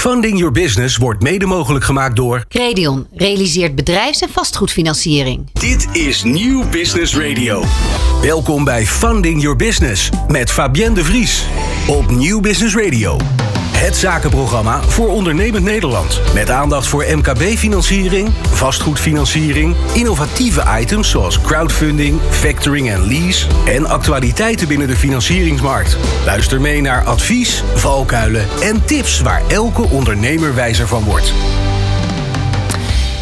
Funding Your Business wordt mede mogelijk gemaakt door... Credion realiseert bedrijfs- en vastgoedfinanciering. Dit is Nieuw Business Radio. Welkom bij Funding Your Business met Fabienne de Vries op Nieuw Business Radio. Het zakenprogramma voor ondernemend Nederland. Met aandacht voor MKB-financiering, vastgoedfinanciering, innovatieve items zoals crowdfunding, factoring en lease en actualiteiten binnen de financieringsmarkt. Luister mee naar advies, valkuilen en tips waar elke ondernemer wijzer van wordt.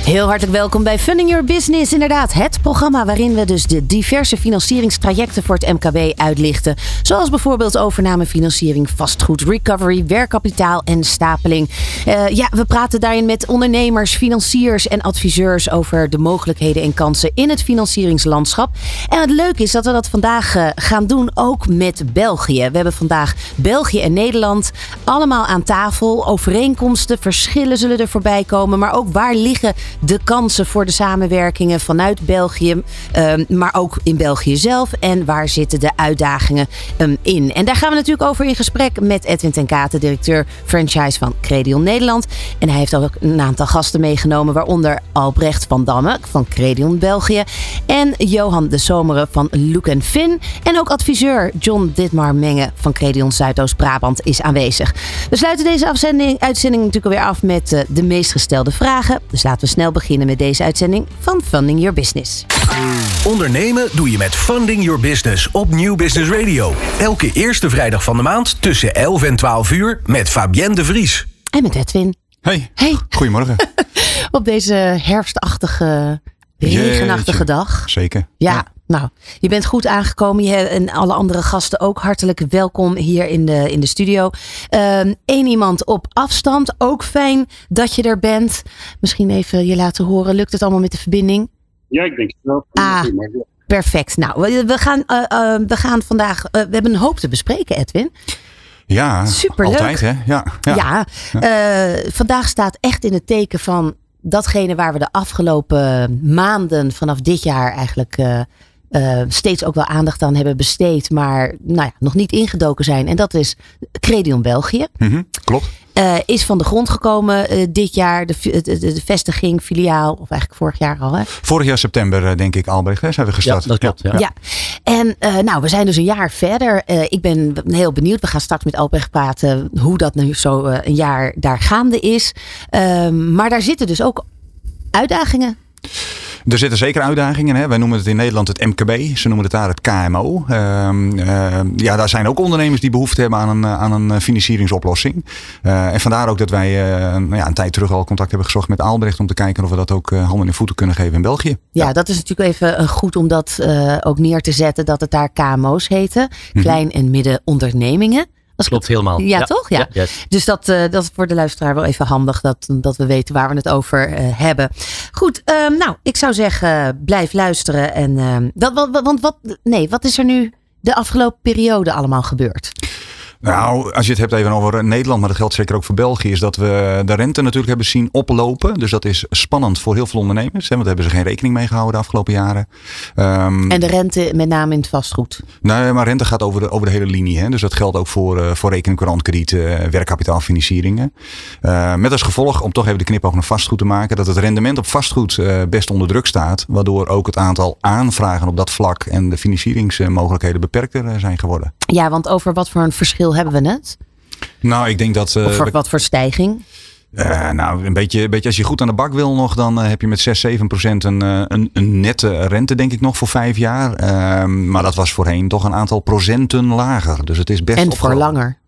Heel hartelijk welkom bij Funding Your Business. Inderdaad, het programma waarin we dus de diverse financieringstrajecten voor het MKB uitlichten. Zoals bijvoorbeeld overnamefinanciering, vastgoed, recovery, werkkapitaal en stapeling. Uh, ja, we praten daarin met ondernemers, financiers en adviseurs over de mogelijkheden en kansen in het financieringslandschap. En het leuke is dat we dat vandaag uh, gaan doen ook met België. We hebben vandaag België en Nederland allemaal aan tafel. Overeenkomsten, verschillen zullen er voorbij komen. Maar ook waar liggen de kansen voor de samenwerkingen vanuit België, um, maar ook in België zelf. En waar zitten de uitdagingen um, in? En daar gaan we natuurlijk over in gesprek met Edwin ten Katen, directeur franchise van Credion Nederland. En hij heeft ook een aantal gasten meegenomen, waaronder Albrecht van Damme van Credion België. En Johan de Zomeren van Look Fin. En ook adviseur John Ditmar Menge van Credion Zuidoost-Brabant is aanwezig. We sluiten deze uitzending natuurlijk alweer af met uh, de meest gestelde vragen. Dus laten we snel beginnen met deze uitzending van Funding Your Business. Ondernemen doe je met Funding Your Business op Nieuw Business Radio. Elke eerste vrijdag van de maand tussen 11 en 12 uur met Fabienne de Vries. En met Edwin. Hey. Hey. Goedemorgen. op deze herfstachtige, regenachtige dag. Zeker. Ja, ja. Nou, je bent goed aangekomen. Je en alle andere gasten ook hartelijk welkom hier in de, in de studio. Eén um, iemand op afstand. Ook fijn dat je er bent. Misschien even je laten horen. Lukt het allemaal met de verbinding? Ja, ik denk het wel. Ah, perfect. Nou, we, we gaan, uh, uh, we gaan vandaag. Uh, we hebben een hoop te bespreken, Edwin. Ja, Superleuk. altijd hè? Ja, ja. ja, ja. vandaag staat echt in het teken van datgene waar we de afgelopen maanden vanaf dit jaar eigenlijk uh, steeds ook wel aandacht aan hebben besteed, maar nou ja, nog niet ingedoken zijn. En dat is Credion België. Mm -hmm, klopt. Uh, is van de grond gekomen uh, dit jaar, de, de, vestiging, filiaal, of eigenlijk vorig jaar al. Hè? Vorig jaar september, denk ik, Albrecht, hè, zijn we gestart. Ja, dat klopt. Ja. ja. ja. En uh, nou, we zijn dus een jaar verder. ik ben heel benieuwd. We gaan straks met Albrecht praten hoe dat nu zo een jaar daar gaande is. Ehm, maar daar zitten dus ook uitdagingen. Er zitten zeker uitdagingen. Hè? Wij noemen het in Nederland het MKB. Ze noemen het daar het KMO. Uh, uh, ja, daar zijn ook ondernemers die behoefte hebben aan een, aan een financieringsoplossing. Uh, en vandaar ook dat wij nou ja, een tijd terug al contact hebben gezocht met Aalbrecht. Om te kijken of we dat ook handen en voeten kunnen geven in België. Ja, ja. dat is natuurlijk even goed om dat ook neer te zetten. Dat het daar KMO's heten. Klein- mm -hmm. en middenondernemingen. Dat klopt helemaal. Ja, ja, toch? Ja. ja yes. Dus dat, uh, dat is voor de luisteraar wel even handig dat, dat we weten waar we het over uh, hebben. Goed, um, nou, ik zou zeggen, blijf luisteren. En, dat, wat, want wat, nee, wat is er nu de afgelopen periode allemaal gebeurd? Nou, als je het hebt even over Nederland, maar dat geldt zeker ook voor België, is dat we de rente natuurlijk hebben zien oplopen. Dus dat is spannend voor heel veel ondernemers, hè, want daar hebben ze geen rekening mee gehouden de afgelopen jaren. Um, en de rente met name in het vastgoed? Nee, maar rente gaat over de, over de hele linie. Hè. Dus dat geldt ook voor, uh, voor rekening, kredieten, werkkapitaalfinancieringen. Uh, met als gevolg, om toch even de knipoog naar vastgoed te maken, dat het rendement op vastgoed uh, best onder druk staat. Waardoor ook het aantal aanvragen op dat vlak en de financieringsmogelijkheden beperkter zijn geworden. Ja, want over wat voor een verschil hebben we het? Nou, ik denk dat. Uh, of voor, wat voor stijging? Uh, nou, een beetje, een beetje als je goed aan de bak wil nog, dan uh, heb je met 6, 7 procent een, een, een nette rente, denk ik nog, voor vijf jaar. Uh, maar dat was voorheen toch een aantal procenten lager. Dus het is best. En voor langer.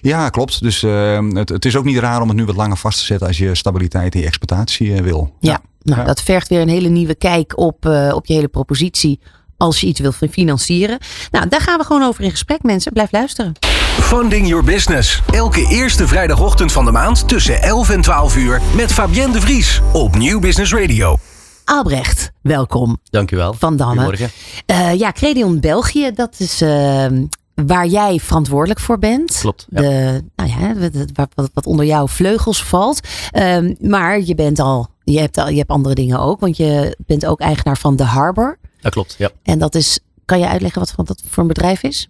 Ja, klopt. Dus het, het, is ook niet raar om het nu wat langer vast te zetten als je stabiliteit in je exploitatie wil. Ja, ja. nou, ja. dat vergt weer een hele nieuwe kijk op, op je hele propositie als je iets wil financieren. Nou, daar gaan we gewoon over in gesprek, mensen. Blijf luisteren. Funding Your Business. Elke eerste vrijdagochtend van de maand tussen 11 en 12 uur met Fabienne de Vries op Nieuw Business Radio. Albrecht, welkom. Dank u wel. Van Damme. Goedemorgen. Uh, ja, Credion België, dat is uh, waar jij verantwoordelijk voor bent. Klopt. Ja. De, nou ja, wat, wat onder jouw vleugels valt. Uh, maar je bent al, je hebt, al, je hebt andere dingen ook, want je bent ook eigenaar van The Harbor. Dat klopt, ja. En dat is, kan je uitleggen wat dat voor een bedrijf is?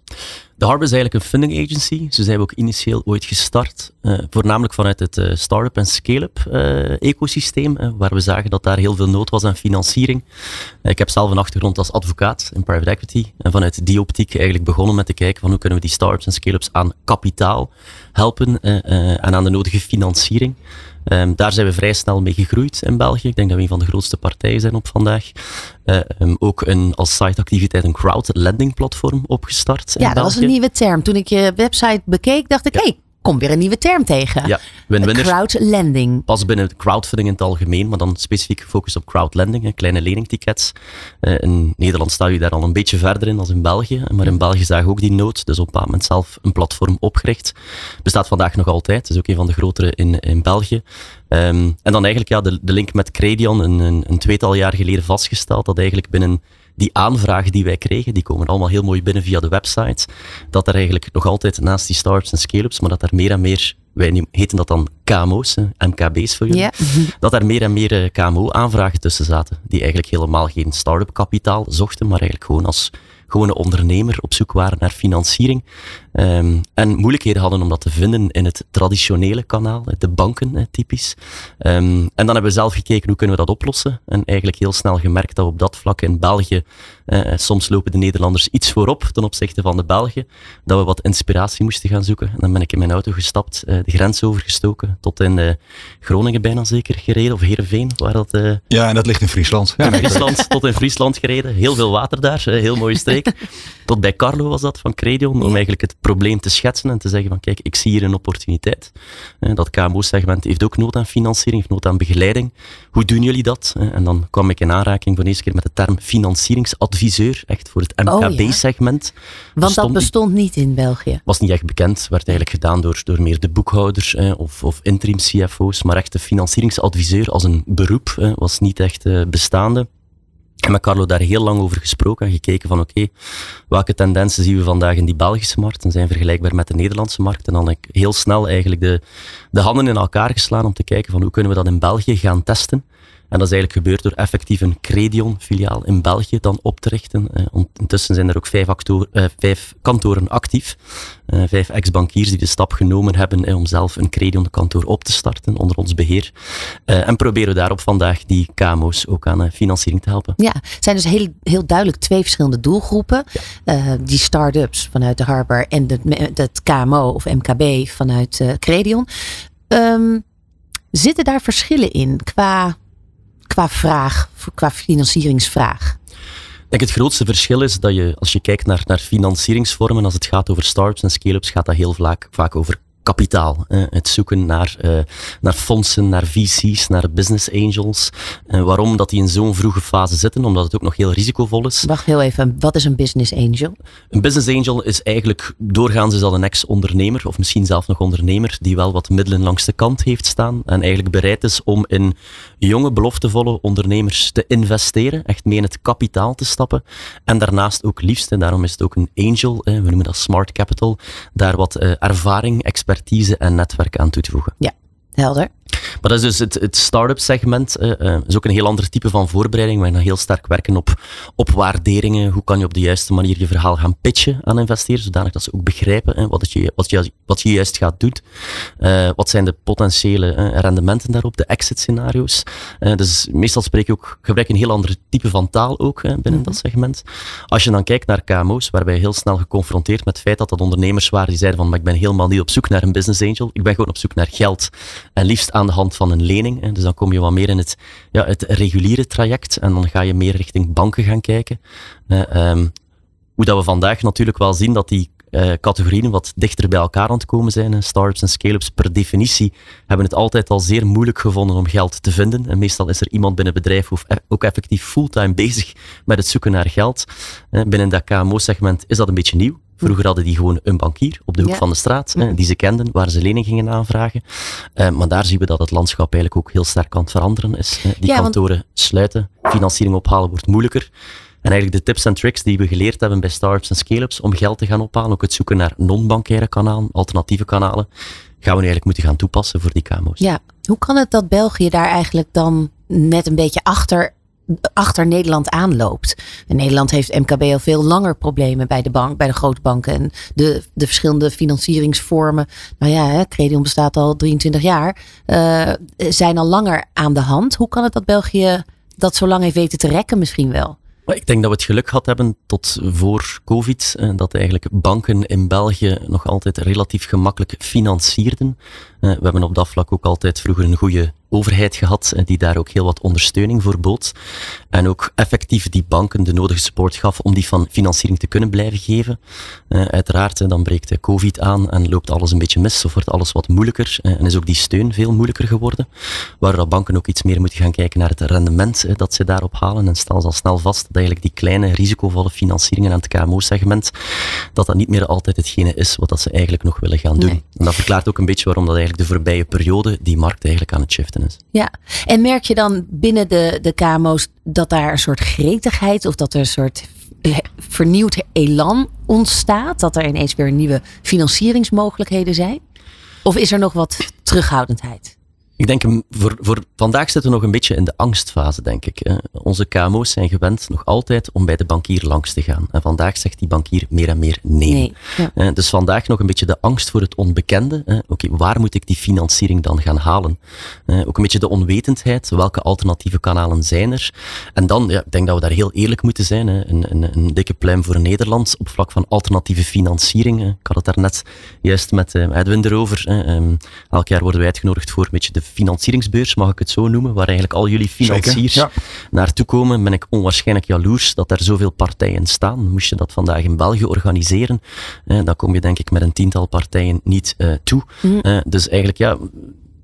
De Harbor is eigenlijk een funding agency. Zo zijn we ook initieel ooit gestart. Uh, voornamelijk vanuit het uh, start-up en scale-up uh, ecosysteem, waar we zagen dat daar heel veel nood was aan financiering. ik heb zelf een achtergrond als advocaat in private equity. En vanuit die optiek eigenlijk begonnen met te kijken van hoe kunnen we die start-ups en scale-ups aan kapitaal helpen en aan de nodige financiering. Um, daar zijn we vrij snel mee gegroeid in België. Ik denk dat we een van de grootste partijen zijn op vandaag. Uh, ook een, als siteactiviteit een crowdlending platform opgestart. Ja, dat was een nieuwe term. Toen ik je website bekeek, dacht ik, hey, kom weer een nieuwe term tegen. Ja, win Crowdlending. Pas binnen crowdfunding in het algemeen, maar dan specifiek gefocust op crowdlending, kleine leningtickets. Uh, in Nederland sta je daar al een beetje verder in dan in België. Maar in België zagen ook die nood, dus op een bepaald moment zelf een platform opgericht. Bestaat vandaag nog altijd, is ook een van de grotere in, in België. Um, en dan eigenlijk ja, de, de link met Credion, een, een, een tweetal jaar geleden vastgesteld, dat eigenlijk binnen die aanvragen die wij kregen, die komen allemaal heel mooi binnen via de website. Dat er eigenlijk nog altijd naast die startups en scale-ups, maar dat er meer en meer, wij heten dat dan KMO's, MKB's voor jullie, dat er meer en meer eh, KMO-aanvragen tussen zaten. Die eigenlijk helemaal geen start-up kapitaal zochten, maar eigenlijk gewoon als gewone ondernemer op zoek waren naar financiering. Um, en moeilijkheden hadden om dat te vinden in het traditionele kanaal, de banken typisch. Um, en dan hebben we zelf gekeken hoe kunnen we dat oplossen. En eigenlijk heel snel gemerkt dat we op dat vlak in België, uh, soms lopen de Nederlanders iets voorop ten opzichte van de Belgen, dat we wat inspiratie moesten gaan zoeken. En dan ben ik in mijn auto gestapt, uh, de grens overgestoken, tot in uh, Groningen bijna zeker gereden, of Heerenveen. Waar dat, ja, en dat ligt in Friesland. Ja, in Friesland, tot in Friesland gereden. Heel veel water daar, heel mooie streek. tot bij Carlo was dat van Credion, om eigenlijk het probleem te schetsen en te zeggen van kijk, ik zie hier een opportuniteit. Dat KMO-segment heeft ook nood aan financiering, heeft nood aan begeleiding. Hoe doen jullie dat? En dan kwam ik in aanraking voor de eerste keer met de term financieringsadviseur, echt voor het MKB-segment. Oh, Want dat bestond niet in België? Was niet echt bekend, werd eigenlijk gedaan door, door meer de boekhouders of, of interim CFO's, maar echt de financieringsadviseur als een beroep was niet echt eh, bestaande. En met Carlo daar heel lang over gesproken en gekeken van oké, welke tendensen zien we vandaag in die Belgische markt en zijn vergelijkbaar met de Nederlandse markt. En dan heb ik heel snel eigenlijk de, de handen in elkaar geslaan om te kijken van hoe kunnen we dat in België gaan testen. En dat is eigenlijk gebeurd door effectief een Credion-filiaal in België dan op te richten. Uh, intussen zijn er ook vijf, uh, vijf kantoren actief. Uh, vijf ex-bankiers die de stap genomen hebben om zelf een Credion-kantoor op te starten onder ons beheer. en proberen daarop vandaag die KMO's ook aan financiering te helpen. Ja, het zijn dus heel, heel duidelijk twee verschillende doelgroepen. die start-ups vanuit de Harbor en het KMO of MKB vanuit Credion. Um, zitten daar verschillen in qua qua vraag, qua financieringsvraag? Ik denk het grootste verschil is dat je, als je kijkt naar, naar financieringsvormen, als het gaat over startups en scale-ups, gaat dat heel vaak, vaak over kapitaal. het zoeken naar, uh, naar fondsen, naar VC's, naar business angels. Uh, waarom dat die in zo'n vroege fase zitten? Omdat het ook nog heel risicovol is. Wacht heel even, wat is een business angel? Een business angel is eigenlijk, doorgaans is dat een ex-ondernemer, of misschien zelf nog ondernemer, die wel wat middelen langs de kant heeft staan en eigenlijk bereid is om in jonge, beloftevolle ondernemers te investeren, echt mee in het kapitaal te stappen. En daarnaast ook liefst, en daarom is het ook een angel, we noemen dat smart capital, daar wat uh, ervaring, expertise expertise en netwerk aan toe te voegen. Ja, helder. Maar dat is dus het, het start-up segment. Uh, is ook een heel ander type van voorbereiding. Wij gaan heel sterk werken op, op waarderingen. Hoe kan je op de juiste manier je verhaal gaan pitchen aan investeerders, zodanig dat ze ook begrijpen wat, je, wat, je, wat je juist gaat doen. Uh, wat zijn de potentiële rendementen daarop, de exit scenario's. dus meestal spreek je ook, gebruik een heel ander type van taal ook binnen mm dat segment. Als je dan kijkt naar KMO's, waarbij je heel snel geconfronteerd met het feit dat dat ondernemers waren die zeiden van, maar ik ben helemaal niet op zoek naar een business angel. Ik ben gewoon op zoek naar geld. En liefst aan de hand van een lening. Dus dan kom je wat meer in het, ja, het reguliere traject en dan ga je meer richting banken gaan kijken. Um, hoe dat we vandaag natuurlijk wel zien dat die uh, categorieën wat dichter bij elkaar aan het komen zijn. Startups en scale-ups per definitie hebben het altijd al zeer moeilijk gevonden om geld te vinden. En meestal is er iemand binnen het bedrijf of ook effectief fulltime bezig met het zoeken naar geld. Uh, binnen dat KMO-segment is dat een beetje nieuw. Vroeger hadden die gewoon een bankier op de hoek van de straat, die ze kenden, waar ze lening gingen aanvragen. Uh, maar daar zien we dat het landschap eigenlijk ook heel sterk aan het veranderen is. die kantoren sluiten, financiering ophalen wordt moeilijker. En eigenlijk de tips en tricks die we geleerd hebben bij startups en scale-ups om geld te gaan ophalen, ook het zoeken naar non-bankaire kanalen, alternatieve kanalen, gaan we nu eigenlijk moeten gaan toepassen voor die KMO's. Ja, hoe kan het dat België daar eigenlijk dan net een beetje achter achter Nederland aanloopt. Nederland heeft MKB al veel langer problemen bij de bank, bij de grote banken en de, de verschillende financieringsvormen. Nou ja, hè, Credion bestaat al 23 jaar, uh, zijn al langer aan de hand. Hoe kan het dat België dat zo lang heeft weten te rekken misschien wel? Ik denk dat we het geluk gehad hebben tot voor COVID, eh, dat eigenlijk banken in België nog altijd relatief gemakkelijk financierden. Eh, we hebben op dat vlak ook altijd vroeger een goede overheid gehad die daar ook heel wat ondersteuning voor bood. En ook effectief die banken de nodige support gaf om die van financiering te kunnen blijven geven. Uh, uiteraard, dan breekt COVID aan en loopt alles een beetje mis of wordt alles wat moeilijker uh, en is ook die steun veel moeilijker geworden. Waar banken ook iets meer moeten gaan kijken naar het rendement dat ze daarop halen en stellen ze al snel vast dat eigenlijk die kleine risicovolle financieringen aan het KMO-segment, dat dat niet meer altijd hetgene is wat dat ze eigenlijk nog willen gaan doen. Nee. En dat verklaart ook een beetje waarom dat eigenlijk de voorbije periode die markt eigenlijk aan het shiften is. Ja, en merk je dan binnen de, de KMO's dat daar een soort gretigheid of dat er een soort vernieuwd elan ontstaat? Dat er ineens weer nieuwe financieringsmogelijkheden zijn? Of is er nog wat terughoudendheid? Ik denk, voor, voor vandaag zitten we nog een beetje in de angstfase, denk ik. Onze KMO's zijn gewend nog altijd om bij de bankier langs te gaan. En vandaag zegt die bankier meer en meer nee. nee Dus vandaag nog een beetje de angst voor het onbekende. Oké, waar moet ik die financiering dan gaan halen? Ook een beetje de onwetendheid. Welke alternatieve kanalen zijn er? En dan, ja, ik denk dat we daar heel eerlijk moeten zijn. Een, een, een dikke pluim voor Nederland op vlak van alternatieve financiering. Ik had het daarnet juist met Edwin erover. Ehm, elk jaar worden wij uitgenodigd voor een beetje de financieringsbeurs, mag ik het zo noemen, waar eigenlijk al jullie financiers ja. naartoe komen, ben ik onwaarschijnlijk jaloers dat er zoveel partijen staan. Moest je dat vandaag in België organiseren, eh, dan kom je denk ik met een tiental partijen niet uh, toe. Mm. Uh, dus eigenlijk ja,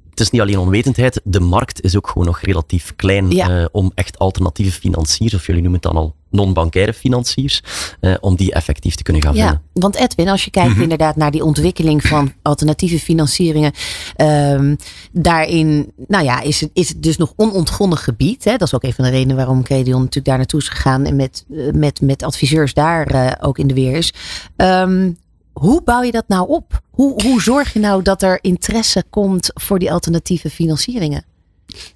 het is niet alleen onwetendheid, de markt is ook gewoon nog relatief klein ja. uh, om echt alternatieve financiers, of jullie noemen het dan al non-bankaire financiers, uh, om die effectief te kunnen gaan ja. Want Edwin, als je kijkt mm -hmm. inderdaad naar die ontwikkeling van alternatieve financieringen, um, daarin nou ja, is, het, is het dus nog onontgonnen gebied. Hè? Dat is ook een van de redenen waarom Credion natuurlijk daar naartoe is gegaan en met, met, met adviseurs daar uh, ook in de weer is. Um, hoe bouw je dat nou op? Hoe, hoe zorg je nou dat er interesse komt voor die alternatieve financieringen?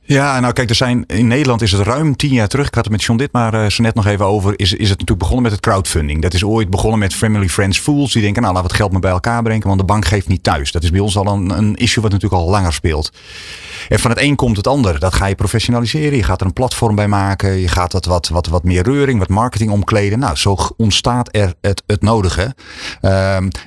Ja, nou kijk, er zijn, in Nederland is het ruim tien jaar terug. Ik had het met John dit maar uh, zo net nog even over. Is, is het natuurlijk begonnen met het crowdfunding. Dat is ooit begonnen met Family Friends Fools. Die denken, nou laten we het geld maar bij elkaar brengen. Want de bank geeft niet thuis. Dat is bij ons al een, een issue wat natuurlijk al langer speelt. En van het een komt het ander. Dat ga je professionaliseren. Je gaat er een platform bij maken. Je gaat dat wat, wat, wat meer reuring, wat marketing omkleden. Nou, zo ontstaat er het, het nodige. Um,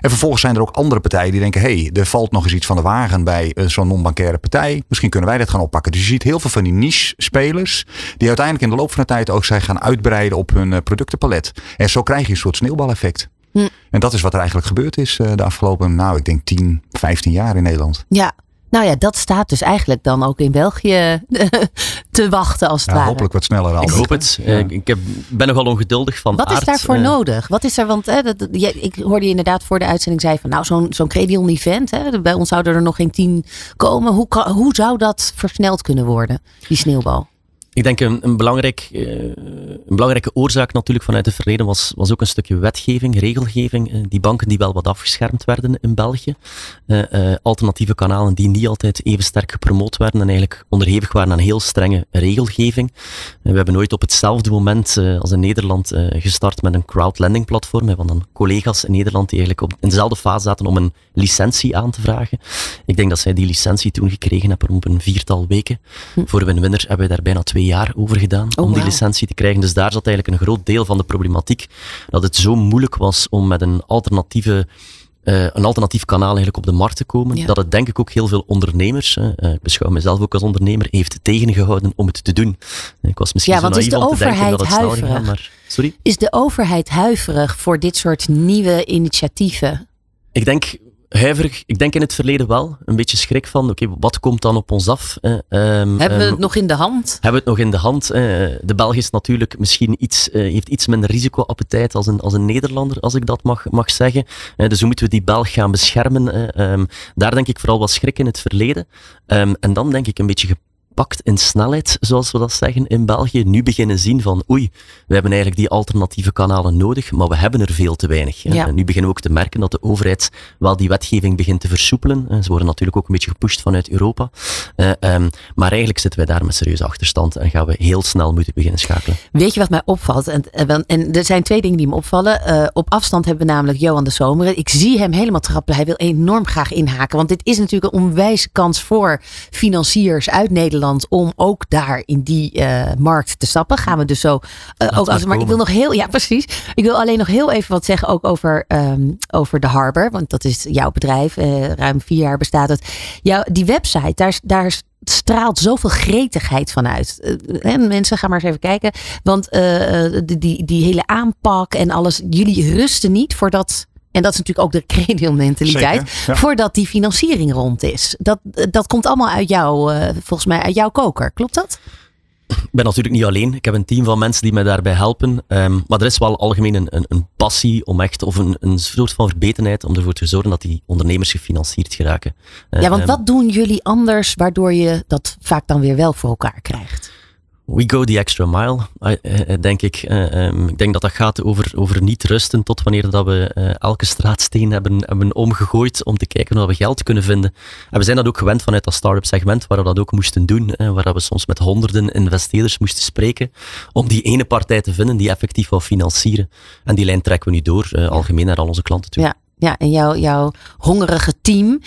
en vervolgens zijn er ook andere partijen die denken, hé, hey, er valt nog eens iets van de wagen bij uh, zo'n non-bankaire partij. Misschien kunnen wij dat gaan oppakken. Dus je ziet heel veel van die niche-spelers, die uiteindelijk in de loop van de tijd ook zijn gaan uitbreiden op hun productenpalet. En zo krijg je een soort sneeuwbaleffect. Hm. En dat is wat er eigenlijk gebeurd is de afgelopen, nou, ik denk 10, 15 jaar in Nederland. Ja, nou ja, dat staat dus eigenlijk dan ook in België te wachten als het ja, ware. Hopelijk wat sneller al. Ik hoop het. Ja. Ik heb, ben nogal ongeduldig van Wat aard. is daarvoor uh, nodig? Wat is er, want hè, dat, ik hoorde je inderdaad voor de uitzending zei van nou zo'n zo'n Credion event, hè, bij ons zouden er nog geen tien komen. Hoe, hoe zou dat versneld kunnen worden, die sneeuwbal? Ik denk een, een, belangrijk, uh, een belangrijke oorzaak natuurlijk vanuit het verleden was, was ook een stukje wetgeving, regelgeving. Uh, die banken die wel wat afgeschermd werden in België. Uh, alternatieve kanalen die niet altijd even sterk gepromoot werden en eigenlijk onderhevig waren aan heel strenge regelgeving. we hebben nooit op hetzelfde moment als in Nederland gestart met een crowdlending platform. We hebben dan collega's in Nederland die eigenlijk op, in dezelfde fase zaten om een licentie aan te vragen. Ik denk dat zij die licentie toen gekregen hebben op een viertal weken. Hm. Voor Win-Winner hebben we daar bijna twee jaar over gedaan oh, om die wow. licentie te krijgen. Dus daar zat eigenlijk een groot deel van de problematiek. Dat het zo moeilijk was om met een alternatieve uh, een alternatief kanaal eigenlijk op de markt te komen. Ja. Dat het denk ik ook heel veel ondernemers, uh, ik beschouw mezelf ook als ondernemer, heeft tegengehouden om het te doen. Ik was misschien ja, zo want naïef is de om te denken overheid dat het snel huiverig? ging, maar... Sorry? Is de overheid huiverig voor dit soort nieuwe initiatieven? Ik denk huiverig. Ik denk in het verleden wel. Een beetje schrik van, oké, okay, wat komt dan op ons af? Um, hebben we het um, nog in de hand? Hebben we het nog in de hand? De Belg is natuurlijk misschien iets, uh, heeft iets minder risicoappetijt als een, als een Nederlander, als ik dat mag, mag zeggen. dus hoe moeten we die Belg gaan beschermen? Um, daar denk ik vooral wat schrik in het verleden. Ehm, en dan denk ik een beetje pakt in snelheid, zoals we dat zeggen in België, nu beginnen zien van oei, we hebben eigenlijk die alternatieve kanalen nodig, maar we hebben er veel te weinig. Ja. En nu beginnen we ook te merken dat de overheid wel die wetgeving begint te versoepelen. Ze worden natuurlijk ook een beetje gepusht vanuit Europa. Ehm, maar eigenlijk zitten wij daar met serieuze achterstand en gaan we heel snel moeten beginnen schakelen. Weet je wat mij opvalt? En, en er zijn twee dingen die me opvallen. op afstand hebben we namelijk Johan de Zomeren. Ik zie hem helemaal trappelen. Hij wil enorm graag inhaken. Want dit is natuurlijk een onwijze kans voor financiers uit Nederland om ook daar in die markt te stappen. Gaan we dus zo ook als. Maar ik wil nog heel, ja precies. Ik wil alleen nog heel even wat zeggen ook over, ehm, over de Harbor. Want dat is jouw bedrijf. Uh, ruim vier jaar bestaat het. Jouw, die website, daar, daar straalt zoveel gretigheid vanuit. Uh, mensen, gaan maar eens even kijken. Want uh, die, die, die hele aanpak en alles. Jullie rusten niet voordat en dat is natuurlijk ook de credial mentaliteit. Voordat die financiering rond is. Dat, dat komt allemaal uit jou, volgens mij uit jouw koker. Klopt dat? ik ben natuurlijk niet alleen. Ik heb een team van mensen die mij daarbij helpen. Um, maar er is wel algemeen een, een, een, passie om echt, of een, een soort van verbetenheid om ervoor te zorgen dat die ondernemers gefinancierd geraken. Ja, want um, wat doen jullie anders waardoor je dat vaak dan weer wel voor elkaar krijgt? We go the extra mile, eh, eh, denk ik. Eh, ehm, ik denk dat dat gaat over, over niet rusten tot wanneer dat we elke straatsteen hebben, hebben omgegooid om te kijken of we geld kunnen vinden. En we zijn dat ook gewend vanuit dat start-up segment, waar we dat ook moesten doen, waar we soms met honderden investeerders moesten spreken, om die ene partij te vinden die effectief wil financieren. En die lijn trekken we nu door, algemeen naar al onze klanten toe. Ja. Ja, en jouw, jouw hongerige team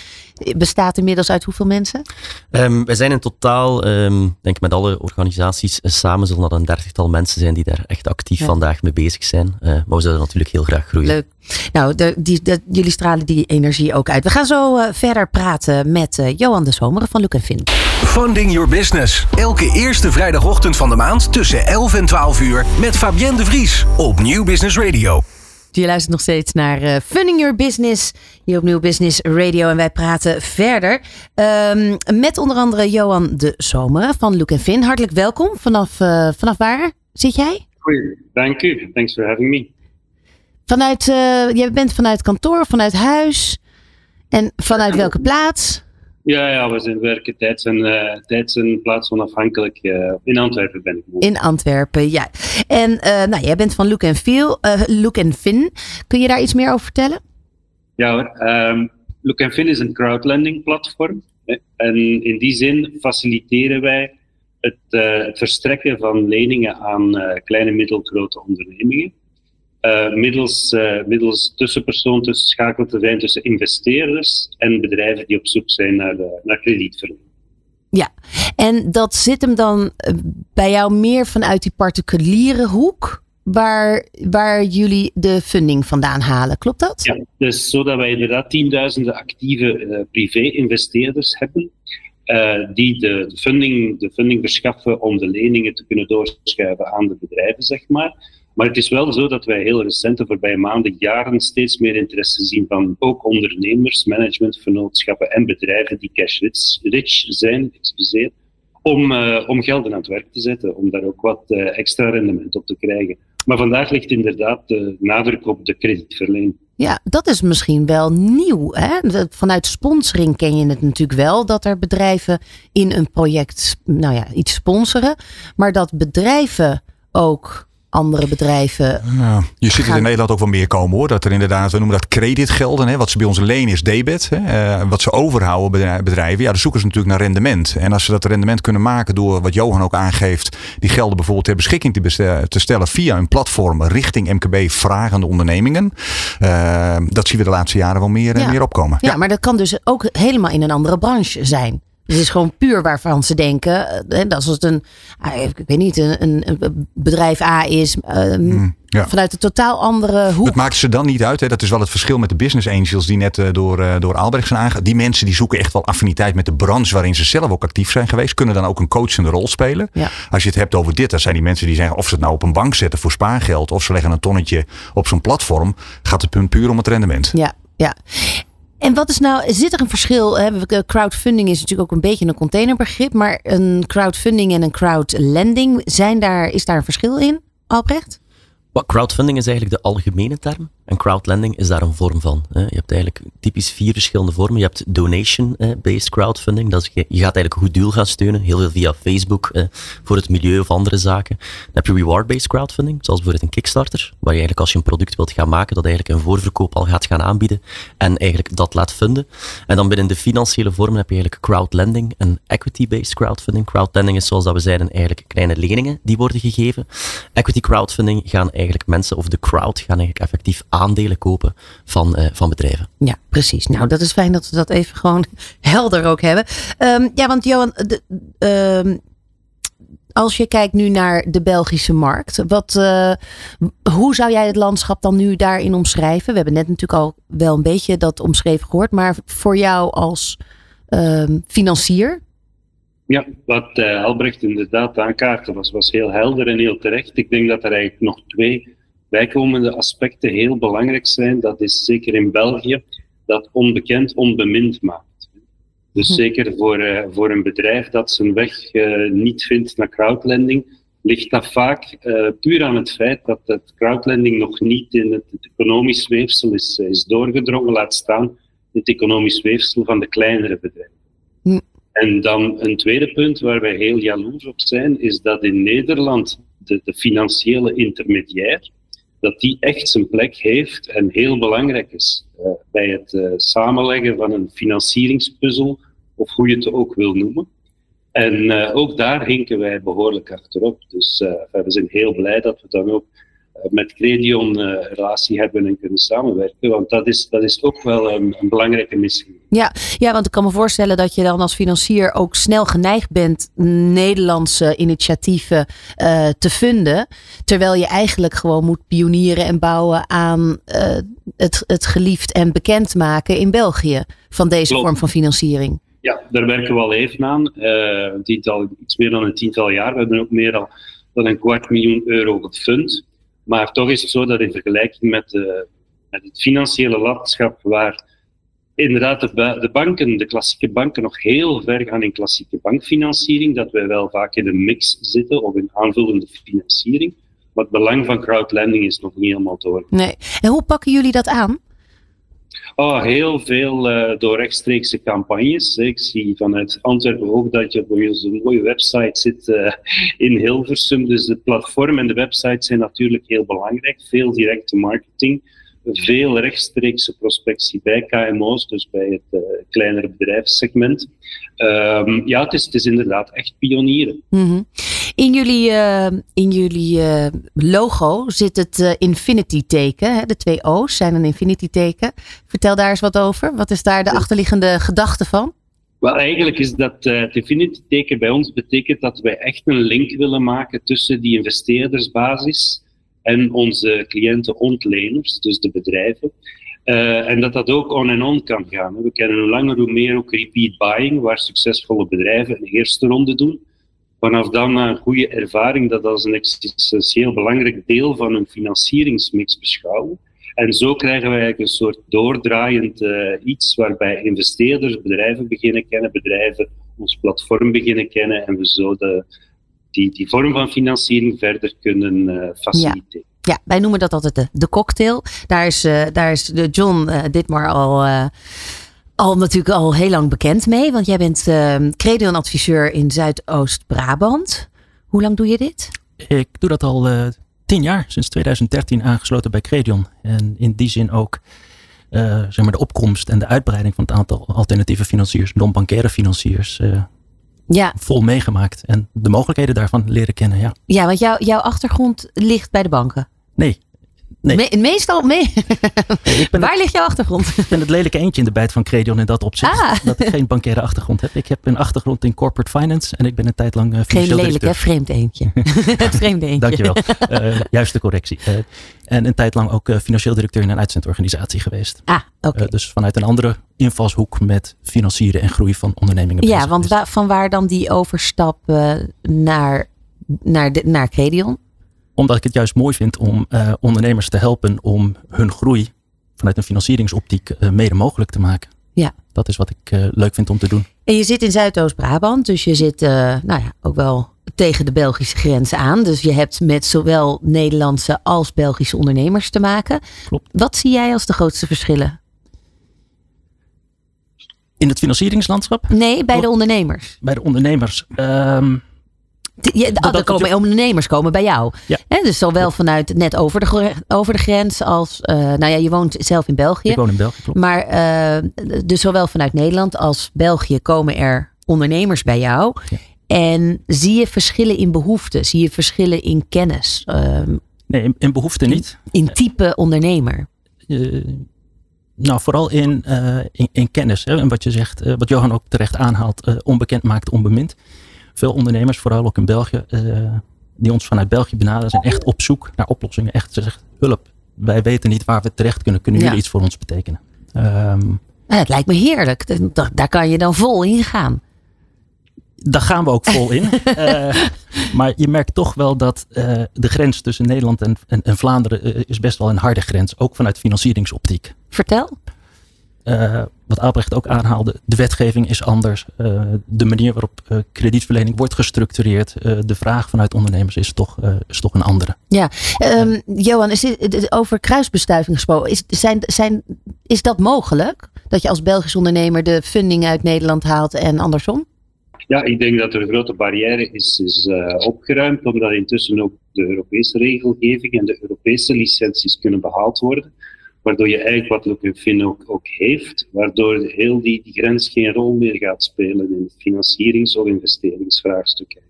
bestaat inmiddels uit hoeveel mensen? Um, we zijn in totaal, um, denk met alle organisaties eh, samen, zullen dat een dertigtal mensen zijn die daar echt actief vandaag mee bezig zijn. Uh, maar we zullen natuurlijk heel graag groeien. Leuk. Nou, de, die, de, jullie stralen die energie ook uit. We gaan zo uh, verder praten met uh, Johan de Zomeren van Look Fin. Funding Your Business. Elke eerste vrijdagochtend van de maand tussen 11 en 12 uur met Fabienne de Vries op Nieuw Business Radio. Je luistert nog steeds naar uh, Funding Your Business hier op Nieuw Business Radio. En wij praten verder um, met onder andere Johan de Zomer van Look Fin. Hartelijk welkom. Vanaf, uh, vanaf waar zit jij? Goeie, dank u. Thanks for having me. Vanuit, uh, jij bent vanuit kantoor, vanuit huis en vanuit welke plaats? Ja, ja, we zijn werken tijds en, uh, tijds en plaats onafhankelijk. Uh, in Antwerpen ben ik. In Antwerpen, ja. En uh, nou, jij bent van Look and Feel, Look and Fin. Kun je daar iets meer over vertellen? Ja hoor. Um, Look and Fin is een crowdlending platform. En in die zin faciliteren wij het, het verstrekken van leningen aan kleine middelgrote ondernemingen. Uh, middels, uh, middels tussenpersoon tussen schakel te zijn tussen investeerders en bedrijven die op zoek zijn naar, de, naar kredietverlening. Ja, en dat zit hem dan eh, bij jou meer vanuit die particuliere hoek, waar, waar jullie de funding vandaan halen. Klopt dat? Ja, dus zodat wij inderdaad tienduizenden actieve uh, privé-investeerders hebben. Uh, die de, de, funding, de funding verschaffen om de leningen te kunnen doorschuiven aan de bedrijven, zeg maar. Maar het is wel zo dat wij heel recent, de voorbije maanden, jaren, steeds meer interesse zien van ook ondernemers, managementvernootschappen en bedrijven die cash rich zijn, excuseer, om, uh, om gelden aan het werk te zetten, om daar ook wat uh, extra rendement op te krijgen. Maar vandaag ligt inderdaad de nadruk op de kredietverlening. Ja, dat is misschien wel nieuw. Hè? Vanuit sponsoring ken je het natuurlijk wel dat er bedrijven in een project nou ja, iets sponsoren. Maar dat bedrijven ook andere bedrijven. Ja, je ziet het in Nederland ook wel meer komen hoor. Dat er inderdaad, we noemen dat creditgelden. Hè, wat ze bij ons lenen is debit. Hè, uh, wat ze overhouden bedrijven. Ja, dan zoeken ze natuurlijk naar rendement. En als ze dat rendement kunnen maken door wat Johan ook aangeeft. Die gelden bijvoorbeeld ter beschikking te, te stellen via een platform richting MKB vragende ondernemingen. Uh, dat zien we de laatste jaren wel meer, ja. meer opkomen. Ja, ja, maar dat kan dus ook helemaal in een andere branche zijn. Het is gewoon puur waarvan ze denken. Eh, dat als het een, ah, ik weet niet, een, een bedrijf A is. Um, Vanuit een totaal andere hoek. Dat maakt ze dan niet uit. Hè? Dat is wel het verschil met de business angels die net uh, door, uh, door Albrecht zijn aangegaan. Die mensen die zoeken echt wel affiniteit met de branche waarin ze zelf ook actief zijn geweest. Kunnen dan ook een coachende rol spelen. Ja. Als je het hebt over dit, dan zijn die mensen die zeggen of ze het nou op een bank zetten voor spaargeld. Of ze leggen een tonnetje op zo'n platform. Gaat het punt puur om het rendement. Ja, ja. En wat is nou, zit er een verschil? Hè? Crowdfunding is natuurlijk ook een beetje een containerbegrip, maar een crowdfunding en een crowdlending, zijn daar, is daar een verschil in, Albrecht? Wat crowdfunding is eigenlijk de algemene term. En crowdlending is daar een vorm van. Je hebt eigenlijk typisch vier verschillende vormen. Je hebt donation-based crowdfunding. Dat is, je gaat eigenlijk een goed doel gaan steunen. Heel veel via Facebook voor het milieu of andere zaken. Dan heb je reward-based crowdfunding, zoals bijvoorbeeld een Kickstarter. Waar je eigenlijk als je een product wilt gaan maken, dat eigenlijk een voorverkoop al gaat gaan aanbieden. En eigenlijk dat laat funden. En dan binnen de financiële vormen heb je eigenlijk crowdlending en equity-based crowdfunding. Crowdlending is zoals dat we zeiden eigenlijk kleine leningen die worden gegeven. Equity crowdfunding gaan eigenlijk mensen of de crowd gaan eigenlijk effectief aandelen kopen van, uh, van bedrijven. Ja, precies. Nou, dat is fijn dat we dat even gewoon helder ook hebben. Um, ja, want Johan, de, um, als je kijkt nu naar de Belgische markt, wat, uh, hoe zou jij het landschap dan nu daarin omschrijven? We hebben net natuurlijk al wel een beetje dat omschreven gehoord, maar voor jou als uh, financier? Ja, wat uh, Albrecht inderdaad aankaartte was, was heel helder en heel terecht. Ik denk dat er eigenlijk nog twee bijkomende aspecten heel belangrijk zijn. Dat is zeker in België dat onbekend onbemind maakt. Dus hm. zeker voor, uh, voor een bedrijf dat zijn weg uh, niet vindt naar crowdlending, ligt dat vaak uh, puur aan het feit dat het crowdlending nog niet in het, het economisch weefsel is, is doorgedrongen, laat staan het economisch weefsel van de kleinere bedrijven. Hm. En dan een tweede punt waar wij heel jaloers op zijn, is dat in Nederland de, de financiële intermediair, dat die echt zijn plek heeft en heel belangrijk is uh, bij het uh, samenleggen van een financieringspuzzel, of hoe je het ook wil noemen. En uh, ook daar hinken wij behoorlijk achterop. Dus we zijn heel blij dat we dan ook met Credion uh, relatie hebben en kunnen samenwerken. Want dat is, dat is ook wel een, een, belangrijke missie. Ja, ja, want ik kan me voorstellen dat je dan als financier ook snel geneigd bent Nederlandse initiatieven uh, te vinden. Terwijl je eigenlijk gewoon moet pionieren en bouwen aan uh, het, het geliefd en bekend maken in België van deze vorm van financiering. Ja, daar werken we al even aan. een tiental, iets meer dan een tiental jaar. We hebben ook meer dan, dan een kwart miljoen euro gefund. Maar toch is het zo dat in vergelijking met, de, met het financiële landschap, waar inderdaad de, de, banken, de klassieke banken, nog heel ver gaan in klassieke bankfinanciering, dat wij wel vaak in een mix zitten of in aanvullende financiering. Maar het belang van crowdlending is nog niet helemaal door. Nee. En hoe pakken jullie dat aan? Oh, heel veel uh, door rechtstreekse campagnes. Ik zie vanuit Antwerpen ook dat je op een mooie website zit uh, in Hilversum. Dus het platform en de website zijn natuurlijk heel belangrijk. Veel directe marketing, veel rechtstreekse prospectie bij KMO's, dus bij het uh, kleinere bedrijfssegment. Um, ja, het is, het is, inderdaad echt pionieren. Mm -hmm. In jullie, uh, in jullie uh, logo zit het infinity teken. Hè? De twee O's zijn een infinity teken. Vertel daar eens wat over. Wat is daar de achterliggende gedachte van? Wel, eigenlijk is dat het infinity teken bij ons betekent dat wij echt een link willen maken tussen die investeerdersbasis en onze cliënten-ontleners, dus de bedrijven. Uh, en dat dat ook on en on kan gaan. We kennen hoe langer hoe meer ook repeat buying, waar succesvolle bedrijven een eerste ronde doen. Vanaf dan een goede ervaring dat als een essentieel belangrijk deel van hun financieringsmix beschouwen. En zo krijgen wij eigenlijk een soort doordraaiend uh, iets waarbij investeerders bedrijven beginnen kennen, bedrijven ons platform beginnen kennen en we zo de, die, die vorm van financiering verder kunnen uh, faciliteren. Ja. ja. wij noemen dat altijd de, de cocktail. Daar is, uh, daar is de John uh, Ditmar al, al natuurlijk al heel lang bekend mee. Want jij bent uh, adviseur in Zuidoost-Brabant. Hoe lang doe je dit? Ik doe dat al tien jaar, sinds 2013 aangesloten bij Credion. En in die zin ook zeg maar de opkomst en de uitbreiding van het aantal alternatieve financiers, non-bankaire financiers, ja. vol meegemaakt. En de mogelijkheden daarvan leren kennen. Ja, ja want jou, jouw achtergrond ligt bij de banken. Nee, Nee. meestal, mee. Waar ligt jouw achtergrond? Ik ben het lelijke eentje in de bijt van Credion in dat opzicht. Ah. Dat ik geen bankaire achtergrond heb. Ik heb een achtergrond in corporate finance en ik ben een tijd lang uh, Geen lelijk, hè? Vreemd eentje. het vreemde eentje. Dankjewel. Uh, juiste correctie. Uh, en een tijd lang ook financieel directeur in een uitzendorganisatie geweest. Ah, oké. dus vanuit een andere invalshoek met financieren en groei van ondernemingen. Ja, want van waar dan die overstap naar, naar, de, naar Credion? Omdat ik het juist mooi vind om uh, ondernemers te helpen om hun groei vanuit een financieringsoptiek uh, mede mogelijk te maken. Ja. Dat is wat ik uh, leuk vind om te doen. En je zit in Zuidoost-Brabant, dus je zit nou ja, ook wel tegen de Belgische grens aan. Dus je hebt met zowel Nederlandse als Belgische ondernemers te maken. Klopt. Wat zie jij als de grootste verschillen? In het financieringslandschap? Nee, bij de ondernemers. Bij de ondernemers. Ehm, Dat- komen ondernemers komen bij jou. Ja. Dus zowel vanuit net over de, over de grens als. eh, nou ja, je woont zelf in België. ik woon in België, klopt. Maar eh, dus zowel vanuit Nederland als België komen er ondernemers bij jou. Ja. En zie je verschillen in behoeften? Zie je verschillen in kennis? ehm, Nee, in, in behoefte niet. in type ondernemer? Eh, nou, vooral in, in, in kennis. Hè. En wat je zegt, wat Johan ook terecht aanhaalt, onbekend maakt onbemind. Veel ondernemers, vooral ook in België, eh, die ons vanuit België benaderen, zijn echt op zoek naar oplossingen. Echt, ze zeggen, hulp, wij weten niet waar we terecht kunnen. Kunnen jullie Ja. iets voor ons betekenen? Ehm, Nou, het lijkt me heerlijk. Da- Daar kan je dan vol in gaan. daar gaan we ook vol in. Eh, maar je merkt toch wel dat eh, de grens tussen Nederland en, en, en Vlaanderen is best wel een harde grens. Ook vanuit financieringsoptiek. Vertel. Eh, wat Albrecht ook aanhaalde, de wetgeving is anders. Eh, de manier waarop eh, kredietverlening wordt gestructureerd, eh, de vraag vanuit ondernemers is toch, eh, is toch een andere. Ehm, Johan, is dit, over kruisbestuiving gesproken. Is, zijn, zijn, is dat mogelijk? Dat je als Belgisch ondernemer de funding uit Nederland haalt en andersom? Ja, ik denk dat er een grote barrière is, is eh, opgeruimd, omdat intussen ook de Europese regelgeving en de Europese licenties kunnen behaald worden. Waardoor je eigenlijk wat Lukefin ook, ook heeft, waardoor heel die, die grens geen rol meer gaat spelen in financierings- of investeringsvraagstukken.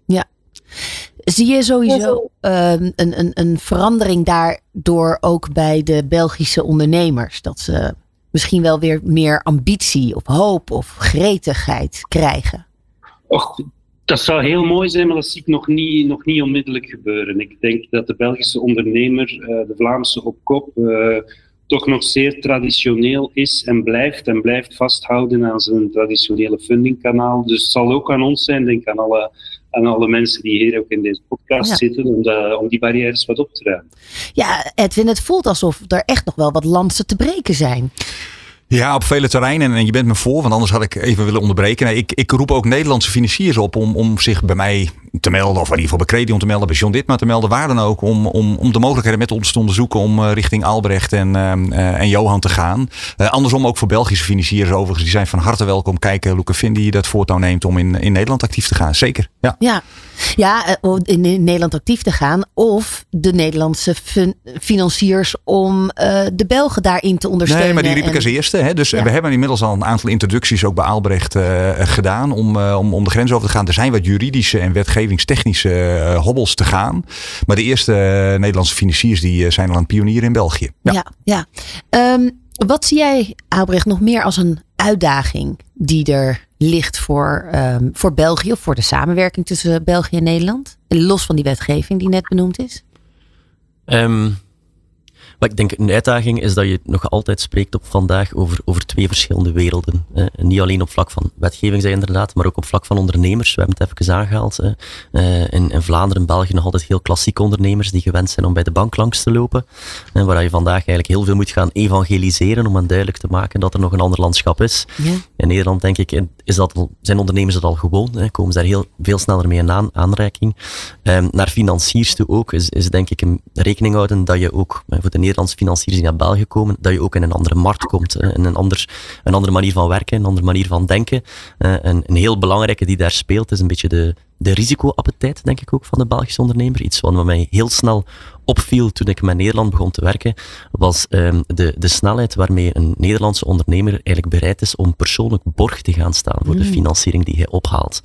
Zie je sowieso ehm, een, een, een verandering daardoor ook bij de Belgische ondernemers? Dat ze misschien wel weer meer ambitie of hoop of gretigheid krijgen? Och, dat zou heel mooi zijn, maar dat zie ik nog niet, nog niet onmiddellijk gebeuren. Ik denk dat de Belgische ondernemer, eh, de Vlaamse op kop, eh, toch nog zeer traditioneel is en blijft. En blijft vasthouden aan zijn traditionele fundingkanaal. Dus het zal ook aan ons zijn, denk aan alle, aan alle mensen die hier ook in deze podcast Ja. zitten, om, om die barrières wat op te ruimen. Ja, Edwin, het voelt alsof er echt nog wel wat lansen te breken zijn. Ja, op vele terreinen. En je bent me voor, want anders had ik even willen onderbreken. Nee, ik, ik roep ook Nederlandse financiers op om, om zich bij mij te melden. Of in ieder geval bij Credion te melden, bij John Ditma te melden. Waar dan ook. Om, om, om de mogelijkheden met ons te onderzoeken om eh, richting Albrecht en, ehm, eh, en Johan te gaan. Eh, andersom ook voor Belgische financiers overigens. Die zijn van harte welkom. Kijken, Luca die dat voortouw neemt om in, in Nederland actief te gaan. Zeker, ja. Ja, ja om in, in Nederland actief te gaan. Of de Nederlandse financiers om de Belgen daarin te ondersteunen. Nee, maar die riep ik en- als eerste. Hè? Dus Ja. we hebben inmiddels al een aantal introducties ook bij Albrecht eh, gedaan om, eh, om, om de grens over te gaan. Er zijn wat juridische en wetgevingstechnische eh, hobbels te gaan. Maar de eerste Nederlandse financiers die zijn al een pionier in België. Ja. Ja, ja. Ehm, wat zie jij, Albrecht, nog meer als een uitdaging die er ligt voor, ehm, voor België of voor de samenwerking tussen België en Nederland? Los van die wetgeving die net benoemd is. Ehm, maar ik denk een uitdaging is dat je nog altijd spreekt op vandaag over, over twee verschillende werelden. Eh, niet alleen op vlak van wetgeving, zei je inderdaad, maar ook op vlak van ondernemers. We hebben het even aangehaald. eh. In, in Vlaanderen en België nog altijd heel klassieke ondernemers die gewend zijn om bij de bank langs te lopen. En waar je vandaag eigenlijk heel veel moet gaan evangeliseren om hen duidelijk te maken dat er nog een ander landschap is. Ja. In Nederland, denk ik, is dat, al- zijn ondernemers dat al gewoon. Hè, komen ze daar heel veel sneller mee in aan, aanreiking. Ehm, naar financiers toe ook, is, is denk ik een rekening houden dat je ook, voor de Nederlandse financiers die naar België komen, dat je ook in een andere markt komt. in een, ander, een andere manier van werken, een andere manier van denken. Een, een heel belangrijke die daar speelt, is een beetje de, de risicoappetijt, denk ik ook, van de Belgische ondernemer. Iets wat mij heel snel opviel toen ik met Nederland begon te werken, was ehm, de, de snelheid waarmee een Nederlandse ondernemer eigenlijk bereid is om persoonlijk borg te gaan staan voor de financiering die hij ophaalt.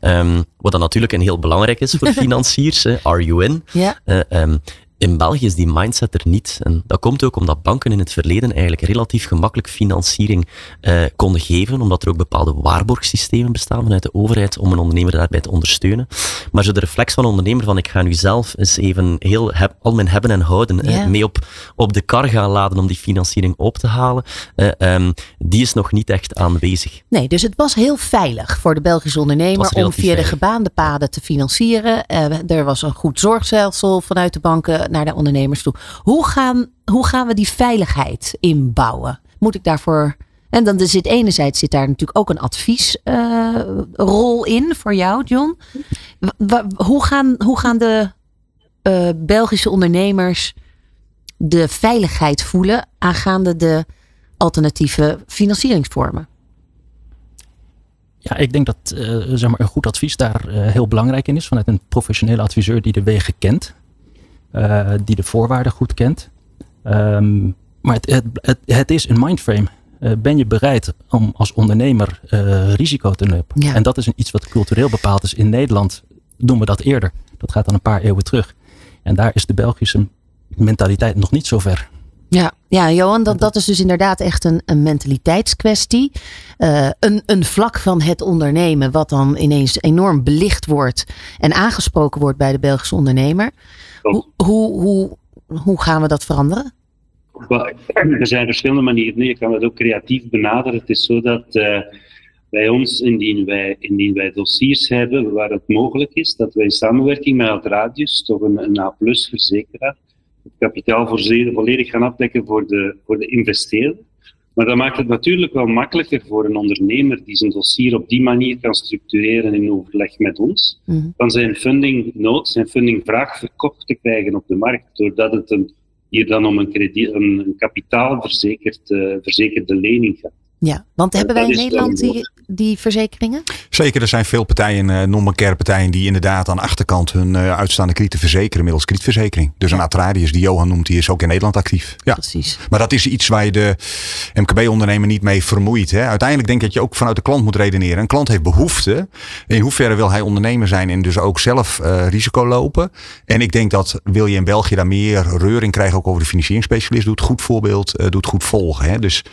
Ehm, wat dan natuurlijk een heel belangrijk is voor financiers, hè, are you in? ja. Ehm, in België is die mindset er niet. En dat komt ook omdat banken in het verleden eigenlijk relatief gemakkelijk financiering eh, konden geven, omdat er ook bepaalde waarborgsystemen bestaan vanuit de overheid om een ondernemer daarbij te ondersteunen. Maar zo de reflex van een ondernemer van ik ga nu zelf eens even heel heb, al mijn hebben en houden eh, mee op, op de kar gaan laden om die financiering op te halen, eh, ehm, die is nog niet echt aanwezig. Nee, dus het was heel veilig voor de Belgische ondernemer om via de gebaande paden te financieren. Eh, er was een goed zorgstelsel vanuit de banken naar de ondernemers toe. Hoe gaan, hoe gaan we die veiligheid inbouwen? Moet ik daarvoor. En dan zit enerzijds zit daar natuurlijk ook een adviesrol in voor jou, John. hoe, gaan, hoe gaan de uh, Belgische ondernemers de veiligheid voelen aangaande de alternatieve financieringsvormen? Ja, ik denk dat uh, zeg maar een goed advies daar heel belangrijk in is vanuit een professionele adviseur die de wegen kent, die de voorwaarden goed kent. Um, maar het, het, het, het, is een mindframe. ben je bereid om als ondernemer risico te? Ja. En dat is een, iets wat cultureel bepaald is. In Nederland doen we dat eerder. Dat gaat dan een paar eeuwen terug. En daar is de Belgische mentaliteit nog niet zo ver. Ja, ja Johan, dat, dat is dus inderdaad echt een, een mentaliteitskwestie. Uh, een, een vlak van het ondernemen, wat dan ineens enorm belicht wordt en aangesproken wordt bij de Belgische ondernemer. Hoe, hoe, hoe, hoe gaan we dat veranderen? Er zijn verschillende manieren. Je kan het ook creatief benaderen. Het is zo dat uh, bij ons, indien wij, indien wij dossiers hebben waar het mogelijk is, dat wij in samenwerking met het Radius, toch een, een A-verzekeraar, het kapitaal volledig gaan afdekken voor de, voor de investeerder. Maar dat maakt het natuurlijk wel makkelijker voor een ondernemer die zijn dossier op die manier kan structureren in overleg met ons, mm dan zijn funding nood, zijn funding vraag verkocht te krijgen op de markt, doordat het een, hier dan om een, krediet, een, een kapitaalverzekerd, uh, verzekerde lening gaat. Ja, want hebben wij in Nederland die, die verzekeringen? Zeker, er zijn veel partijen, uh, non-bancaire partijen, die inderdaad aan de achterkant hun uh, uitstaande kredieten verzekeren middels kredietverzekering. Dus een Atradius, die Johan noemt, die is ook in Nederland actief. Ja. Precies. Maar dat is iets waar je de MKB-ondernemer niet mee vermoeit. Hè. Uiteindelijk denk ik dat je ook vanuit de klant moet redeneren. Een klant heeft behoefte. In hoeverre wil hij ondernemer zijn en dus ook zelf uh, risico lopen? En ik denk dat wil je in België daar meer reuring krijgen, ook over de financieringsspecialist, doet goed voorbeeld, doet goed volgen. Hè. Dus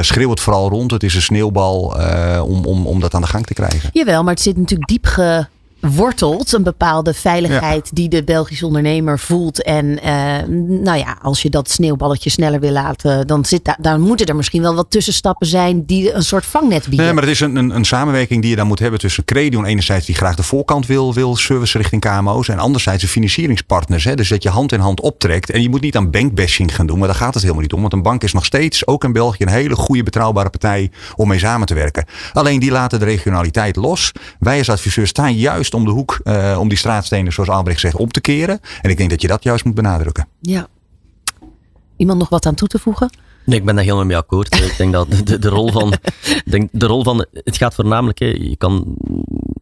schreeuw het vooral rond het is een sneeuwbal uh, om, om, om dat aan de gang te krijgen. Jawel, maar het zit natuurlijk diep ge, wortelt een bepaalde veiligheid die de Belgische ondernemer voelt. En uh, nou ja, als je dat sneeuwballetje sneller wil laten, dan, zit daar, dan moeten er misschien wel wat tussenstappen zijn die een soort vangnet bieden. Nee, maar het is een, een, een samenwerking die je dan moet hebben tussen Credion enerzijds die graag de voorkant wil, wil service richting KMO's en anderzijds de financieringspartners. Hè? Dus dat je hand in hand optrekt en je moet niet aan bankbashing gaan doen, maar daar gaat het helemaal niet om. Want een bank is nog steeds, ook in België, een hele goede betrouwbare partij om mee samen te werken. Alleen die laten de regionaliteit los. Wij als adviseur staan juist om de hoek uh, om die straatstenen, zoals Albrecht zegt, op te keren. En ik denk dat je dat juist moet benadrukken. Ja. Iemand nog wat aan toe te voegen? Nee, ik ben daar helemaal mee akkoord. ik denk dat de, de, rol van, denk, de rol van, het gaat voornamelijk, hè, je kan,